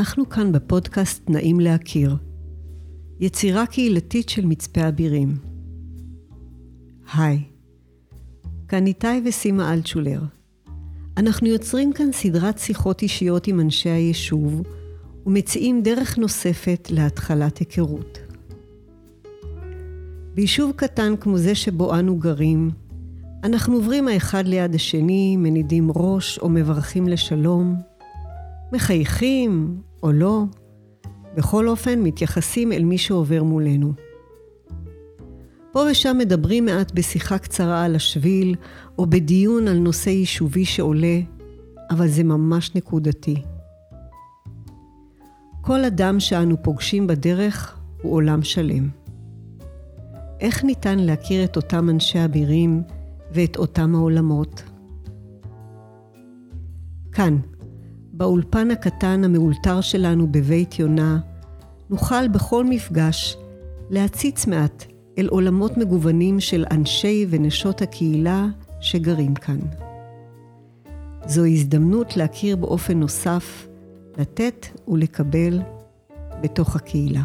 אנחנו כאן בפודקאסט נעים להכיר, יצירה קהילתית של מצפה אבירים. היי, כאן איתי וסימה אלטשולר. אנחנו יוצרים כאן סדרת שיחות אישיות עם אנשי היישוב, ומציעים דרך נוספת להתחלת היכרות. ביישוב קטן כמו זה שבו אנו גרים, אנחנו עוברים האחד ליד השני, מנידים ראש או מברכים לשלום, מחייכים או לא, בכל אופן מתייחסים אל מי שעובר מולנו. פה ושם מדברים מעט בשיחה קצרה על השביל, או בדיון על נושא יישובי שעולה, אבל זה ממש נקודתי. כל אדם שאנו פוגשים בדרך הוא עולם שלם. איך ניתן להכיר את אותם אנשי אבירים ואת אותם העולמות? כאן, באולפן הקטן המאולתר שלנו בבית יונה, נוכל בכל מפגש להציץ מעט אל עולמות מגוונים של אנשי ונשות הקהילה שגרים כאן. זו הזדמנות להכיר באופן נוסף, לתת ולקבל בתוך הקהילה.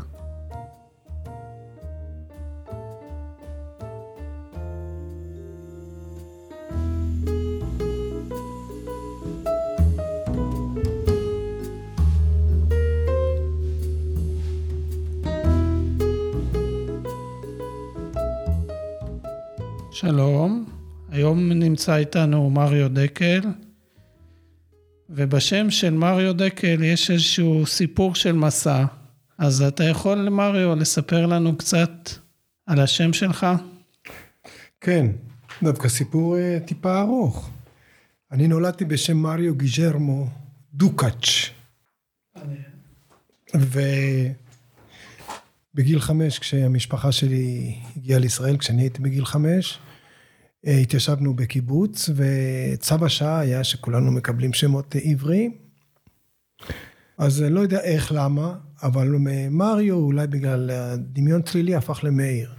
נמצא איתנו מריו דקל, ובשם של מריו דקל יש איזשהו סיפור של מסע. אז אתה יכול, מריו, לספר לנו קצת על השם שלך? כן, דווקא סיפור אה, טיפה ארוך. אני נולדתי בשם מריו גיז'רמו דוקאץ'. ובגיל חמש, כשהמשפחה שלי הגיעה לישראל, כשאני הייתי בגיל חמש, התיישבנו בקיבוץ, וצו השעה היה שכולנו מקבלים שמות עבריים. אז לא יודע איך, למה, אבל מריו, אולי בגלל הדמיון צלילי, הפך למאיר.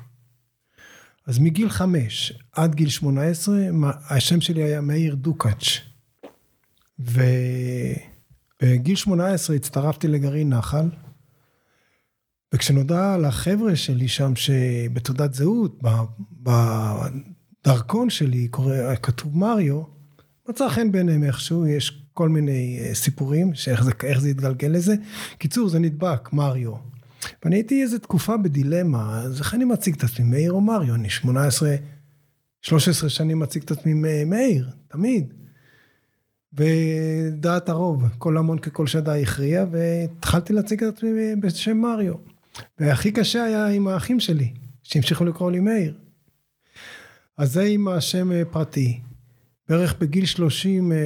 אז מגיל חמש עד גיל שמונה עשרה, השם שלי היה מאיר דוקאץ'. ובגיל שמונה עשרה הצטרפתי לגרעין נחל, וכשנודע לחבר'ה שלי שם שבתעודת זהות, דרכון שלי, קורא, כתוב מריו, מצא חן בעיניהם איכשהו, יש כל מיני אה, סיפורים, שאיך זה, זה התגלגל לזה. קיצור, זה נדבק, מריו. ואני הייתי איזה תקופה בדילמה, אז איך אני מציג את עצמי, מאיר או מריו? אני 18, 13 שנים מציג את עצמי מאיר, תמיד. ודעת הרוב, כל המון ככל שדה הכריע, והתחלתי להציג את עצמי בשם מריו. והכי קשה היה עם האחים שלי, שהמשיכו לקרוא לי מאיר. אז זה עם השם אה, פרטי. בערך בגיל 30 אה,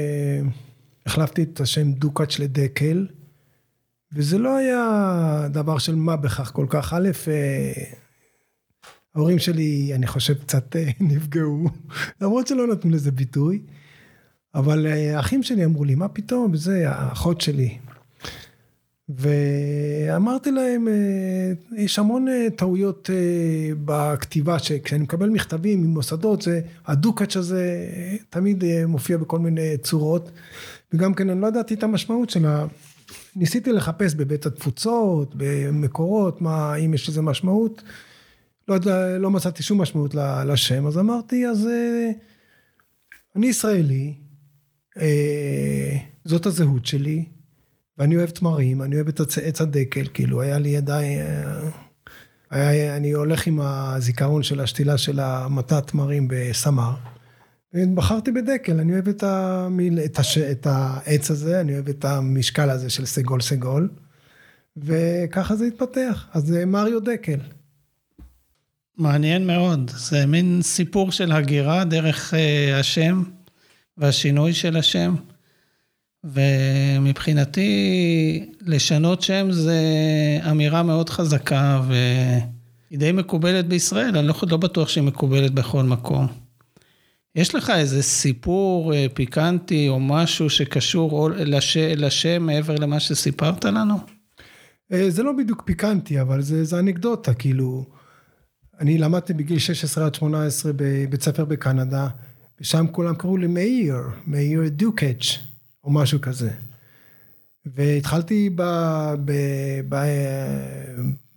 החלפתי את השם דוקאץ' לדקל, וזה לא היה דבר של מה בכך כל כך. א', אה, ההורים שלי, אני חושב, קצת נפגעו, למרות שלא נתנו לזה ביטוי, אבל האחים שלי אמרו לי, מה פתאום, וזה, האחות שלי, ואמרתי להם, אה, יש המון אה, טעויות אה, בכתיבה, שכשאני מקבל מכתבים ממוסדות, זה הדוקאץ' הזה תמיד מופיע בכל מיני צורות, וגם כן אני לא ידעתי את המשמעות שלה. ניסיתי לחפש בבית התפוצות, במקורות, מה, אם יש לזה משמעות. לא, לא מצאתי שום משמעות לשם, אז אמרתי, אז אני ישראלי, זאת הזהות שלי, ואני אוהב תמרים, אני אוהב את עץ הדקל, כאילו, היה לי ידיי... אה, היה, אני הולך עם הזיכרון של השתילה של המטע תמרים בסמר. ובחרתי בדקל, אני אוהב את, המיל, את, הש, את העץ הזה, אני אוהב את המשקל הזה של סגול סגול, וככה זה התפתח. אז זה מריו דקל. מעניין מאוד, זה מין סיפור של הגירה דרך uh, השם והשינוי של השם. ומבחינתי, לשנות שם זה אמירה מאוד חזקה, והיא די מקובלת בישראל, אני לא, לא בטוח שהיא מקובלת בכל מקום. יש לך איזה סיפור אה, פיקנטי או משהו שקשור לש, לשם מעבר למה שסיפרת לנו? אה, זה לא בדיוק פיקנטי, אבל זה, זה אנקדוטה, כאילו, אני למדתי בגיל 16 עד 18 בבית ספר בקנדה, ושם כולם קראו לי מאיר, מאיר דוקאץ'. או משהו כזה. והתחלתי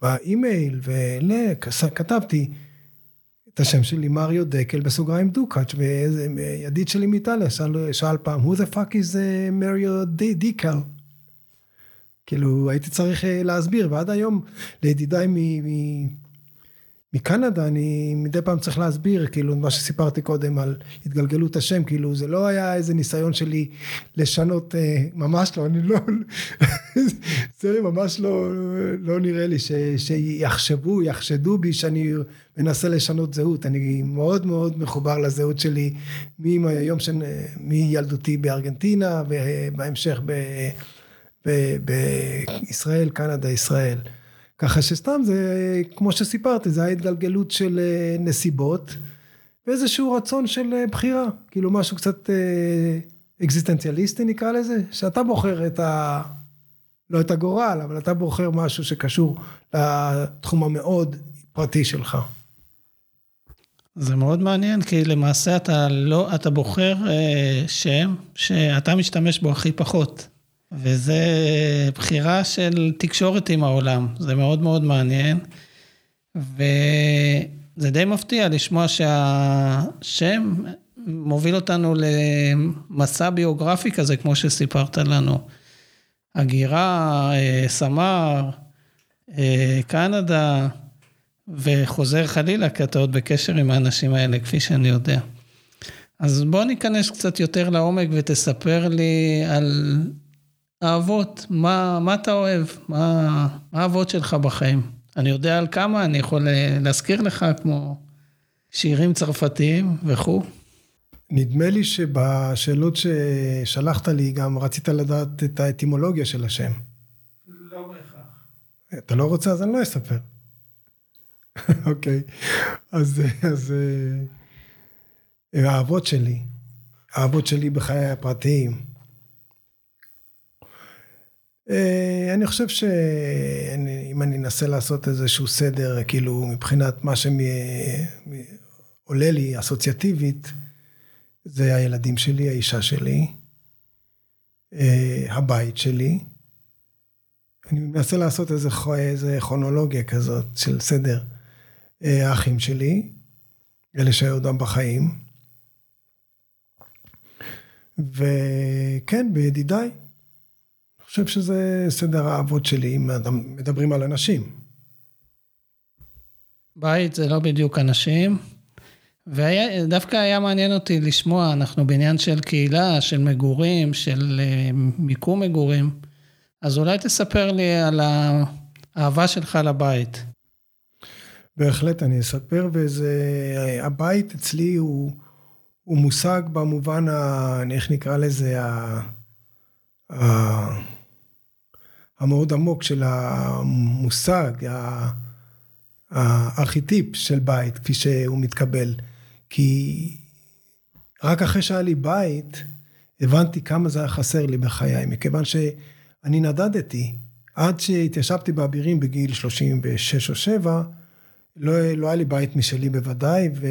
באימייל, וכתבתי את השם שלי, מריו דקל, בסוגריים דוקאץ', וידיד שלי מאיטליה שאל, שאל פעם, who the fuck is מריו דקל? כאילו, הייתי צריך להסביר, ועד היום לידידיי מ... מקנדה אני מדי פעם צריך להסביר כאילו מה שסיפרתי קודם על התגלגלות השם כאילו זה לא היה איזה ניסיון שלי לשנות אה, ממש לא אני לא זה ממש לא לא נראה לי ש, שיחשבו יחשדו בי שאני מנסה לשנות זהות אני מאוד מאוד מחובר לזהות שלי מהיום של מילדותי בארגנטינה ובהמשך ב, ב, בישראל קנדה ישראל. ככה שסתם זה, כמו שסיפרתי, זה ההתגלגלות של אה, נסיבות, ואיזשהו רצון של אה, בחירה, כאילו משהו קצת אה, אקזיסטנציאליסטי נקרא לזה, שאתה בוחר את ה... לא את הגורל, אבל אתה בוחר משהו שקשור לתחום המאוד פרטי שלך. זה מאוד מעניין, כי למעשה אתה לא, אתה בוחר אה, שם שאתה משתמש בו הכי פחות. וזה בחירה של תקשורת עם העולם, זה מאוד מאוד מעניין. וזה די מפתיע לשמוע שהשם מוביל אותנו למסע ביוגרפי כזה, כמו שסיפרת לנו. הגירה, אה, סמר, אה, קנדה, וחוזר חלילה, כי אתה עוד בקשר עם האנשים האלה, כפי שאני יודע. אז בוא ניכנס קצת יותר לעומק ותספר לי על האהבות, מה, מה אתה אוהב? מה, מה האהבות שלך בחיים? אני יודע על כמה, אני יכול להזכיר לך, כמו שירים צרפתיים וכו'. נדמה לי שבשאלות ששלחת לי גם רצית לדעת את האטימולוגיה של השם. לא בהכרח. אתה לא רוצה? אז אני לא אספר. אוקיי, אז, אז אה, האהבות שלי, האהבות שלי בחיי הפרטיים. אה, אני חושב שאם אני אנסה לעשות איזשהו סדר, כאילו מבחינת מה שעולה לי אסוציאטיבית, זה הילדים שלי, האישה שלי, אה, הבית שלי. אני מנסה לעשות איזה, איזה כרונולוגיה כזאת של סדר. אה, האחים שלי, אלה שהיו עודם בחיים. וכן, בידידיי. חושב שזה סדר האבות שלי, אם מדברים על אנשים. בית זה לא בדיוק אנשים, ודווקא היה מעניין אותי לשמוע, אנחנו בעניין של קהילה, של מגורים, של אה, מיקום מגורים, אז אולי תספר לי על האהבה שלך לבית. בהחלט אני אספר, וזה, הבית אצלי הוא, הוא מושג במובן, ה, איך נקרא לזה, ה, ה, המאוד עמוק של המושג, הארכיטיפ של בית, כפי שהוא מתקבל. כי רק אחרי שהיה לי בית, הבנתי כמה זה היה חסר לי בחיי, מכיוון שאני נדדתי. עד שהתיישבתי באבירים בגיל 36 או 7, לא, לא היה לי בית משלי בוודאי, ו,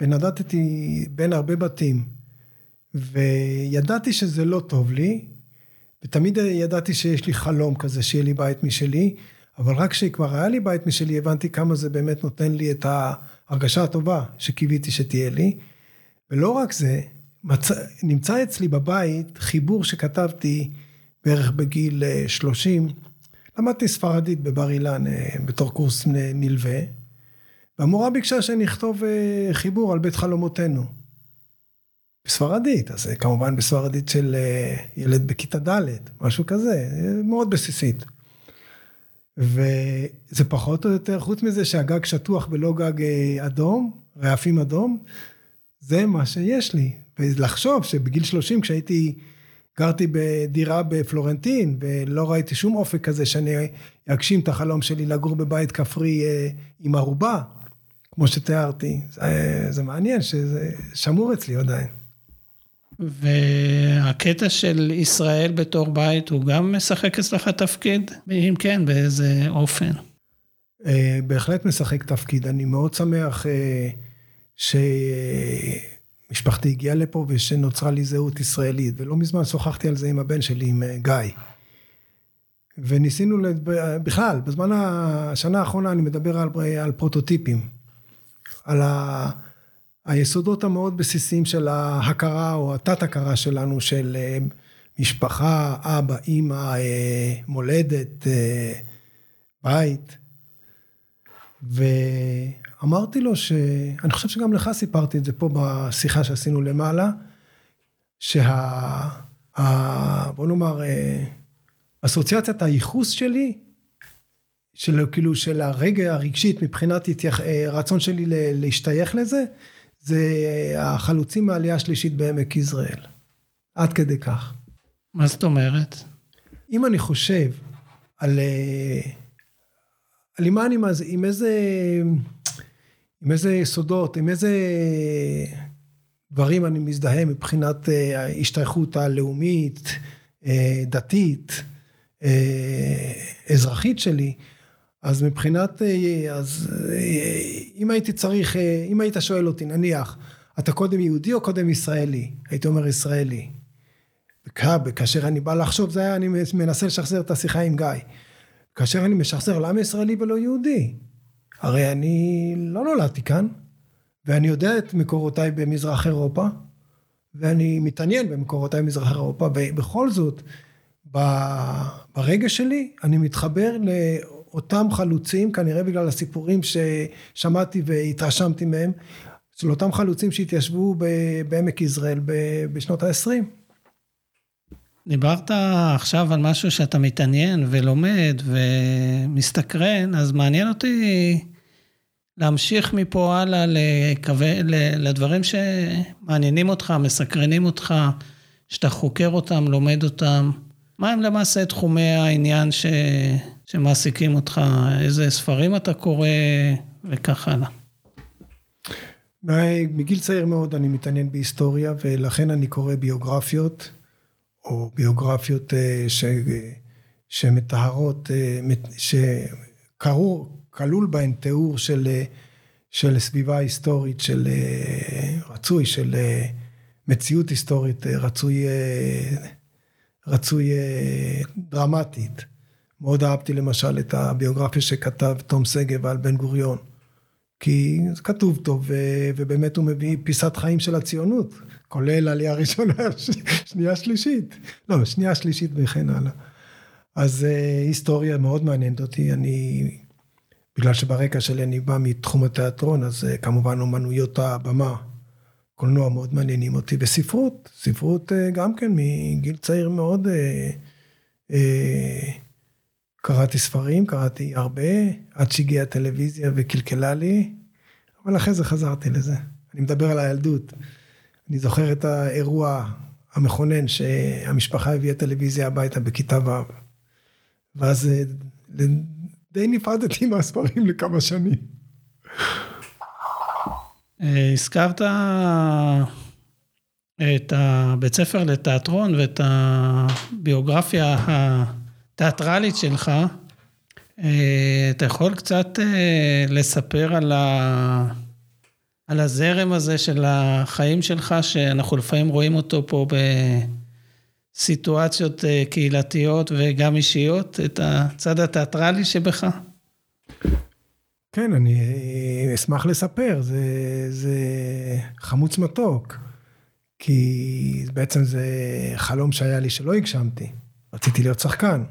ונדדתי בין הרבה בתים. וידעתי שזה לא טוב לי, ותמיד ידעתי שיש לי חלום כזה, שיהיה לי בית משלי, אבל רק כשכבר היה לי בית משלי, הבנתי כמה זה באמת נותן לי את ההרגשה הטובה שקיוויתי שתהיה לי. ולא רק זה, מצ... נמצא אצלי בבית חיבור שכתבתי בערך בגיל 30. אה, למדתי ספרדית בבר אילן אה, בתור קורס נלווה, והמורה ביקשה שאני אכתוב אה, חיבור על בית חלומותינו. בספרדית, אז כמובן בספרדית של אה, ילד בכיתה ד', משהו כזה, מאוד בסיסית. וזה פחות או יותר, חוץ מזה שהגג שטוח ולא גג אה, אדום, רעפים אדום, זה מה שיש לי. ולחשוב שבגיל 30 כשהייתי, גרתי בדירה בפלורנטין ולא ראיתי שום אופק כזה שאני אגשים את החלום שלי לגור בבית כפרי אה, עם ערובה, כמו שתיארתי, זה, זה מעניין שזה שמור אצלי עדיין. והקטע של ישראל בתור בית, הוא גם משחק אצלך תפקיד? אם כן, באיזה אופן? אה, בהחלט משחק תפקיד. אני מאוד שמח אה, משפחתי הגיעה לפה ושנוצרה לי זהות ישראלית, ולא מזמן שוחחתי על זה עם הבן שלי, עם גיא. וניסינו, בכלל, בזמן השנה האחרונה אני מדבר על, על פרוטוטיפים, על ה, היסודות המאוד בסיסיים של ההכרה או התת-הכרה שלנו של אה, משפחה, אבא, אימא, אה, מולדת, אה, בית. ואמרתי לו ש... אני חושב שגם לך סיפרתי את זה פה בשיחה שעשינו למעלה, שה... ה... בוא נאמר, אסוציאציית הייחוס שלי, של כאילו של הרגע הרגשית מבחינת התייח... רצון שלי להשתייך לזה, זה החלוצים מהעלייה השלישית בעמק יזרעאל. עד כדי כך. מה זאת אומרת? אם אני חושב על... אה, על עם מה אני, עם איזה... עם איזה יסודות, עם איזה דברים אני מזדהה מבחינת אה, ההשתייכות הלאומית, אה, דתית, אזרחית שלי, אז מבחינת, אז אם הייתי צריך, אם היית שואל אותי, נניח, אתה קודם יהודי או קודם ישראלי? הייתי אומר ישראלי. כאשר אני בא לחשוב, זה היה, אני מנסה לשחזר את השיחה עם גיא. כאשר אני משחזר, למה ישראלי ולא יהודי? הרי אני לא נולדתי כאן, ואני יודע את מקורותיי במזרח אירופה, ואני מתעניין במקורותיי במזרח אירופה, ובכל זאת, ברגע שלי, אני מתחבר לאותם חלוצים, כנראה בגלל הסיפורים ששמעתי והתרשמתי מהם, של אותם חלוצים שהתיישבו בעמק יזרעאל בשנות ה-20. דיברת עכשיו על משהו שאתה מתעניין ולומד ומסתקרן, אז מעניין אותי להמשיך מפה הלאה לקווה, לדברים שמעניינים אותך, מסקרנים אותך, שאתה חוקר אותם, לומד אותם. מה הם למעשה תחומי העניין ש... שמעסיקים אותך? איזה ספרים אתה קורא וכך הלאה. מגיל צעיר מאוד אני מתעניין בהיסטוריה ולכן אני קורא ביוגרפיות. או ביוגרפיות אה, ש, שמתארות, אה, שקראו, כלול בהן תיאור של, אה, של סביבה היסטורית, של רצוי, של מציאות היסטורית, רצוי, רצוי דרמטית. מאוד אהבתי למשל את הביוגרפיה שכתב תום שגב על בן גוריון. כי זה כתוב טוב, ובאמת הוא מביא פיסת חיים של הציונות. כולל עלייה ראשונה, שנייה שלישית. לא, שנייה שלישית וכן הלאה. אז uh, היסטוריה מאוד מעניינת אותי, אני, בגלל שברקע שלי אני בא מתחום התיאטרון, אז uh, כמובן אומנויות הבמה, קולנוע מאוד מעניינים אותי, וספרות, ספרות uh, גם כן מגיל צעיר מאוד, uh, uh, קראתי ספרים, קראתי הרבה, עד שהגיעה הטלוויזיה וקלקלה לי, אבל אחרי זה חזרתי לזה. אני מדבר על הילדות. אני זוכר את האירוע המכונן שהמשפחה הביאה טלוויזיה הביתה בכיתה ו', ואז אה, די נפרדתי מהספרים לכמה שנים. אה, הזכרת את הבית ספר לתיאטרון ואת הביוגרפיה התיאטרלית שלך. אה, אתה יכול קצת לספר על ה... על הזרם הזה של החיים שלך, שאנחנו לפעמים רואים אותו פה בסיטואציות אה, קהילתיות וגם אישיות, את הצד התיאטרלי שבך? כן, אני אה, אשמח לספר, זה, זה חמוץ מתוק, כי בעצם זה חלום שהיה לי שלא הגשמתי. רציתי להיות שחקן.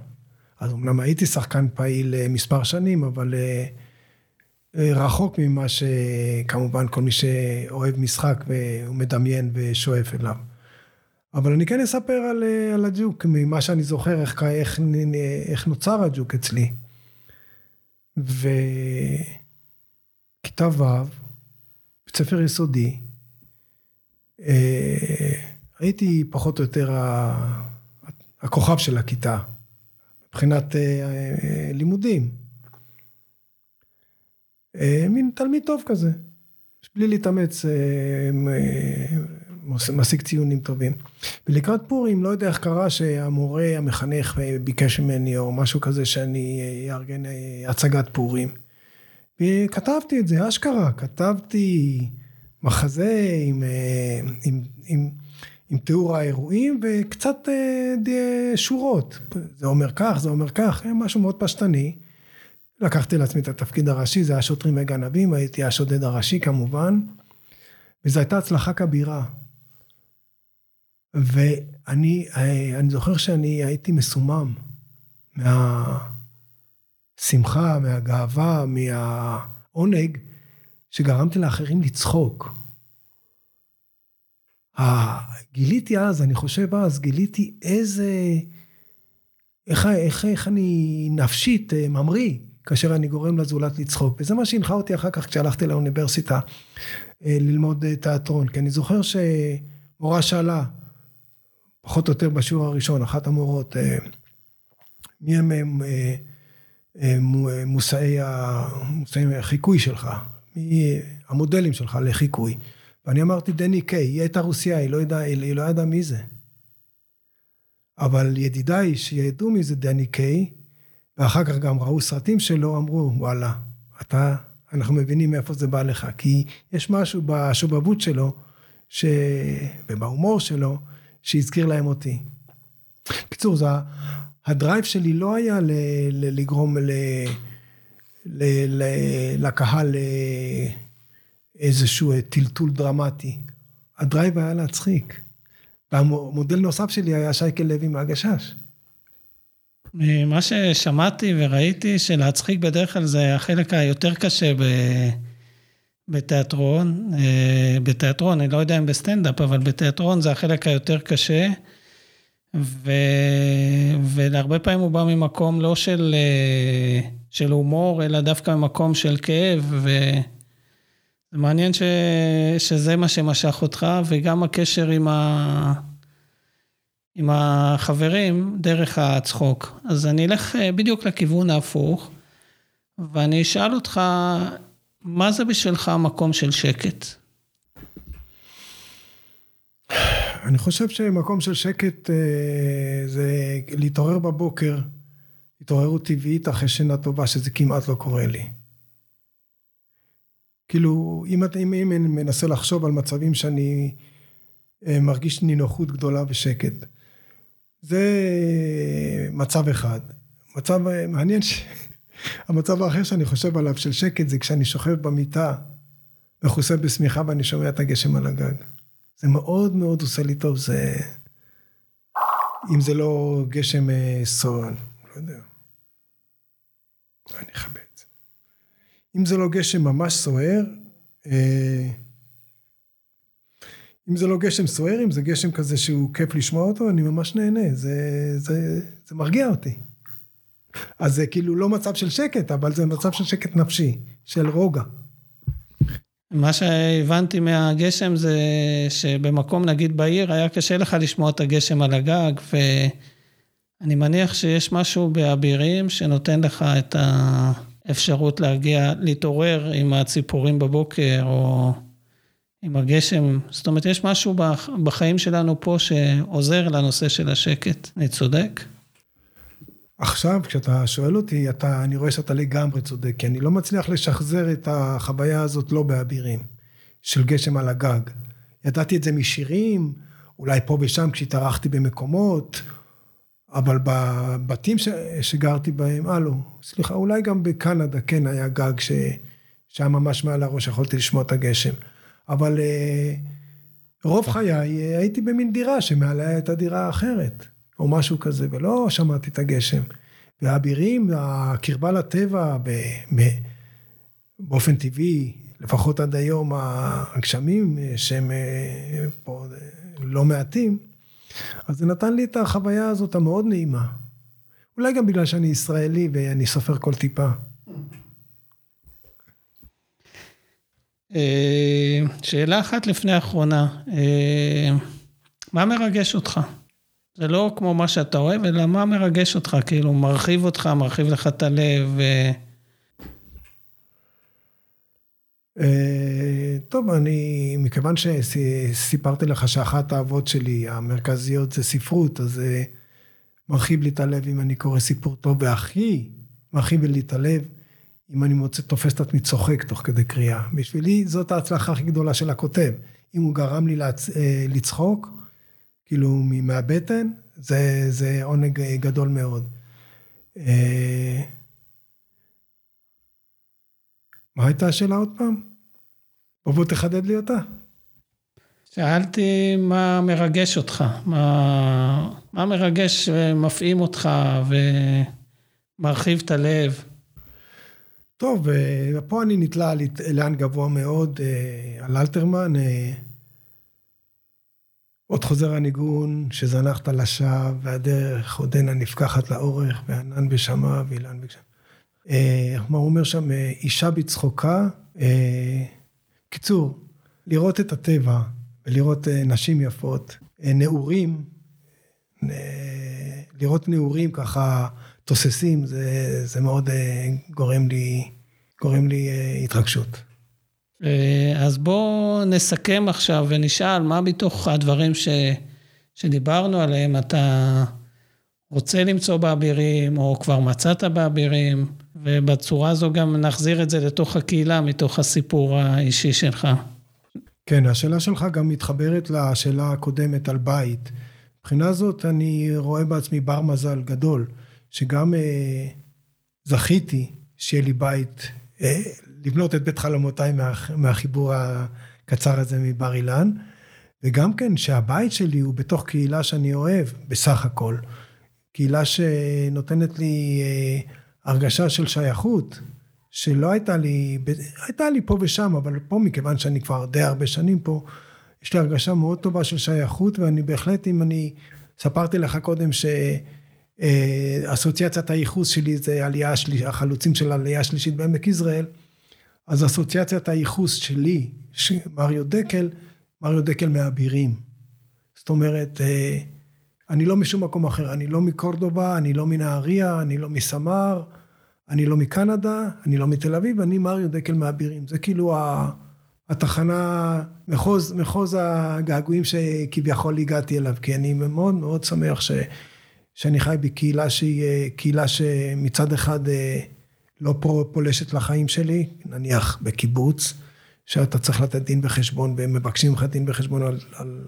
אז אמנם הייתי שחקן פעיל אה, מספר שנים, אבל רחוק ממה שכמובן כל מי שאוהב משחק והוא מדמיין ושואף אליו. אבל אני כן אספר על, על הג'וק, ממה שאני זוכר, איך, איך, איך נוצר הג'וק אצלי. וכיתה ו', בית ספר יסודי, אה, הייתי פחות או יותר הכוכב של הכיתה, מבחינת אה, אה, לימודים. מין תלמיד טוב כזה, בלי להתאמץ, משיג ציונים טובים. ולקראת פורים, לא יודע איך קרה שהמורה, המחנך ביקש ממני, או משהו כזה, שאני אארגן הצגת פורים. וכתבתי את זה, אשכרה, כתבתי מחזה עם, אה, עם, עם, עם תיאור האירועים וקצת אה, שורות. זה אומר כך, זה אומר כך, משהו מאוד פשטני. לקחתי לעצמי את התפקיד הראשי, זה היה שוטרים וגנבים, הייתי השודד הראשי כמובן, וזו הייתה הצלחה כבירה. ואני אני זוכר שאני הייתי מסומם מהשמחה, מהגאווה, מהעונג, שגרמתי לאחרים לצחוק. גיליתי אז, אני חושב אז, גיליתי איזה, איך, איך, איך אני נפשית אה, ממריא כאשר אני גורם לזולת לצחוק. וזה מה שהנחה אותי אחר כך כשהלכתי לאוניברסיטה אה, ללמוד אה, תיאטרון. כי אני זוכר שמורה שאלה, פחות או יותר בשיעור הראשון, אחת המורות, מי הם מושאי החיקוי שלך? מי המודלים שלך לחיקוי. ואני אמרתי דני קיי, היא הייתה רוסייה, היא לא ידעה, לא ידעה מי זה. אבל ידידיי שידעו מי זה דני קיי, ואחר כך גם ראו סרטים שלו, אמרו, וואלה, אתה, אנחנו מבינים מאיפה זה בא לך. כי יש משהו בשובבות שלו, ש... ובהומור שלו, שהזכיר להם אותי. בקיצור, זה... ה drive שלי לא היה ל... ל... לגרום ל... ל... ל... לקהל אה, איזשהו אה, טלטול דרמטי. ה drive היה להצחיק. והמודל נוסף שלי היה שייקל לוי מהגשש. מה ששמעתי וראיתי, שלהצחיק בדרך כלל זה החלק היותר קשה ב... בתיאטרון. אה, בתיאטרון, אני לא יודע אם בסטנדאפ, אבל בתיאטרון זה החלק היותר קשה. ו... ולהרבה פעמים הוא בא ממקום לא של, אה, של הומור, אלא דווקא ממקום של כאב. ו... זה מעניין ש... שזה מה שמשך אותך, וגם הקשר עם, ה... עם החברים דרך הצחוק. אז אני אלך אה, בדיוק לכיוון ההפוך, ואני אשאל אותך, מה זה בשבילך מקום של שקט? אני חושב שמקום של שקט אה, זה להתעורר בבוקר, התעוררות טבעית אחרי שינה טובה, שזה כמעט לא קורה לי. כאילו, אם, אם, אם אני מנסה לחשוב על מצבים שאני אה, מרגיש נינוחות גדולה ושקט, זה מצב אחד. מצב אה, מעניין, ש... המצב האחר שאני חושב עליו של שקט זה כשאני שוכב במיטה, מכוסה בשמיכה ואני שומע את הגשם על הגג. זה מאוד מאוד עושה לי טוב, זה... אם זה לא גשם אה, סורן, לא יודע. אני אכבד. אם זה לא גשם ממש סוער, אה, אם זה לא גשם סוער, אם זה גשם כזה שהוא כיף לשמוע אותו, אני ממש נהנה, זה, זה, זה מרגיע אותי. אז זה כאילו לא מצב של שקט, אבל זה מצב של שקט נפשי, של רוגע. מה שהבנתי מהגשם זה שבמקום נגיד בעיר היה קשה לך לשמוע את הגשם על הגג ואני מניח שיש משהו באבירים שנותן לך את ה... אפשרות להגיע, להתעורר עם הציפורים בבוקר, או עם הגשם. זאת אומרת, יש משהו בחיים שלנו פה שעוזר לנושא של השקט. אני צודק? עכשיו, כשאתה שואל אותי, אתה, אני רואה שאתה לגמרי צודק, כי אני לא מצליח לשחזר את החוויה הזאת לא באבירים, של גשם על הגג. ידעתי את זה משירים, אולי פה ושם כשהתארחתי במקומות, אבל בבתים ש... שגרתי בהם, אה לא, סליחה, אולי גם בקנדה כן היה גג שהיה ממש מעל הראש, יכולתי לשמוע את הגשם. אבל אה, רוב חיי אה, הייתי במין דירה שמעליה הייתה דירה אחרת, או משהו כזה, ולא שמעתי את הגשם. והאבירים, הקרבה לטבע, ב... ב... באופן טבעי, לפחות עד היום, הגשמים שהם אה, פה לא מעטים, אז זה נתן לי את החוויה הזאת המאוד נעימה. אולי גם בגלל שאני ישראלי ואני סופר כל טיפה. אה, שאלה אחת לפני האחרונה, אה, מה מרגש אותך? זה לא כמו מה שאתה אוהב, אלא מה מרגש אותך, כאילו מרחיב אותך, מרחיב לך את הלב. אה, טוב, אני, מכיוון שסיפרתי לך שאחת האהבות שלי המרכזיות זה ספרות, אז זה מרחיב לי את הלב אם אני קורא סיפור טוב, והכי מרחיב לי את הלב אם אני מוצא, תופס את עצמי צוחק תוך כדי קריאה. בשבילי זאת ההצלחה הכי גדולה של הכותב. אם הוא גרם לי. אה, לצחוק, כאילו מהבטן, זה, זה עונג גדול מאוד. אה, מה הייתה השאלה עוד פעם? בוא בוא תחדד לי אותה. שאלתי מה מרגש אותך, מה, מה מרגש ומפעים אותך ומרחיב את הלב. טוב, אה, פה אני נתלה על אילן גבוה מאוד, אה, על אלתרמן. אה, עוד חוזר הניגון, שזנחת לשווא, והדרך עודנה נפקחת לאורך, וענן בשמה ואילן בגשם. מה הוא אומר שם? אישה בצחוקה. קיצור, לראות את הטבע ולראות נשים יפות, נעורים, לראות נעורים ככה תוססים, זה, זה מאוד אה, גורם לי, גורם לי אה, התרגשות. אה, אז בואו נסכם עכשיו ונשאל מה מתוך הדברים ש, שדיברנו עליהם אתה רוצה למצוא באבירים, או כבר מצאת באבירים, ובצורה הזו גם נחזיר את זה לתוך הקהילה, מתוך הסיפור האישי שלך. כן, השאלה שלך גם מתחברת לשאלה הקודמת על בית. מבחינה זאת אני רואה בעצמי בר מזל גדול. שגם אה, זכיתי שיהיה לי בית, אה, לבנות את בית חלומותיי מה, מהחיבור הקצר הזה מבר אילן, וגם כן שהבית שלי הוא בתוך קהילה שאני אוהב, בסך הכל. קהילה שנותנת לי אה, הרגשה של שייכות, שלא הייתה לי, הייתה לי פה ושם, אבל פה מכיוון שאני כבר די הרבה שנים פה, יש לי הרגשה מאוד טובה של שייכות, ואני בהחלט, אם אני, ספרתי לך קודם ש... אה, הייחוס שלי זה עלייה החלוצים של העלייה השלישית בעמק יזרעאל, אז אסוציאציית הייחוס שלי, מריו דקל, מריו דקל מהאבירים. זאת אומרת, אה, אני לא משום מקום אחר, אני לא מקורדובה, אני לא מנהריה, אני לא מסמר, אני לא מקנדה, אני לא מתל אביב, אני מריו דקל מהאבירים. זה כאילו התחנה, מחוז, מחוז הגעגועים שכביכול הגעתי אליו, כי אני מאוד מאוד שמח ש... שאני חי בקהילה שהיא אה, קהילה שמצד אחד אה, לא פולשת לחיים שלי, נניח בקיבוץ, שאתה צריך לתת דין וחשבון והם מבקשים לך דין וחשבון על, על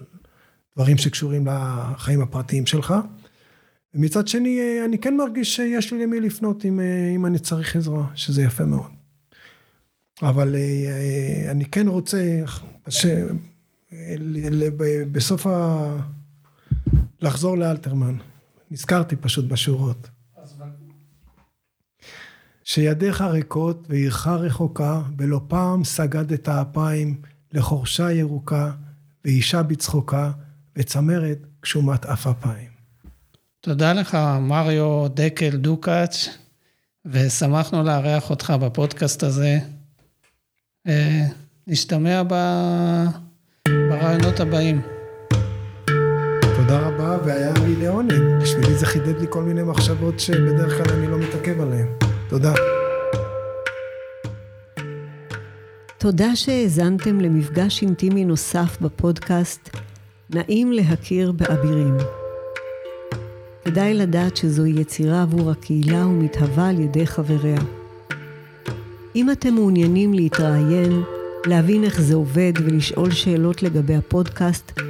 דברים שקשורים לחיים הפרטיים שלך. ומצד שני, אה, אני כן מרגיש שיש לי למי לפנות אם, אם אני צריך עזרה, שזה יפה מאוד. אבל אני כן רוצה ש... בסוף ה... לחזור לאלתרמן. נזכרתי פשוט בשורות. שידיך ריקות ועירך רחוקה, ולא פעם סגדת אפיים לחורשה ירוקה, ואישה בצחוקה, וצמרת גשומת אף אפיים. תודה לך, מריו דקל דוקאץ', ושמחנו לארח אותך בפודקאסט הזה. אה, נשתמע ברעיונות הבאים. תודה רבה, והיה לי לעונג. בשבילי זה חידד לי כל מיני מחשבות שבדרך כלל אני לא מתעכב עליהן. תודה. תודה שהאזנתם למפגש אינטימי נוסף בפודקאסט נעים להכיר באבירים. כדאי לדעת שזוהי יצירה עבור הקהילה ומתהווה על ידי חבריה. אם אתם מעוניינים להתראיין, להבין איך זה עובד ולשאול שאלות לגבי הפודקאסט,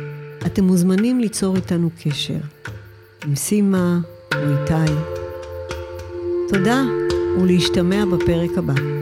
אתם מוזמנים ליצור איתנו קשר, עם סימה או איתי. תודה, ולהשתמע בפרק הבא.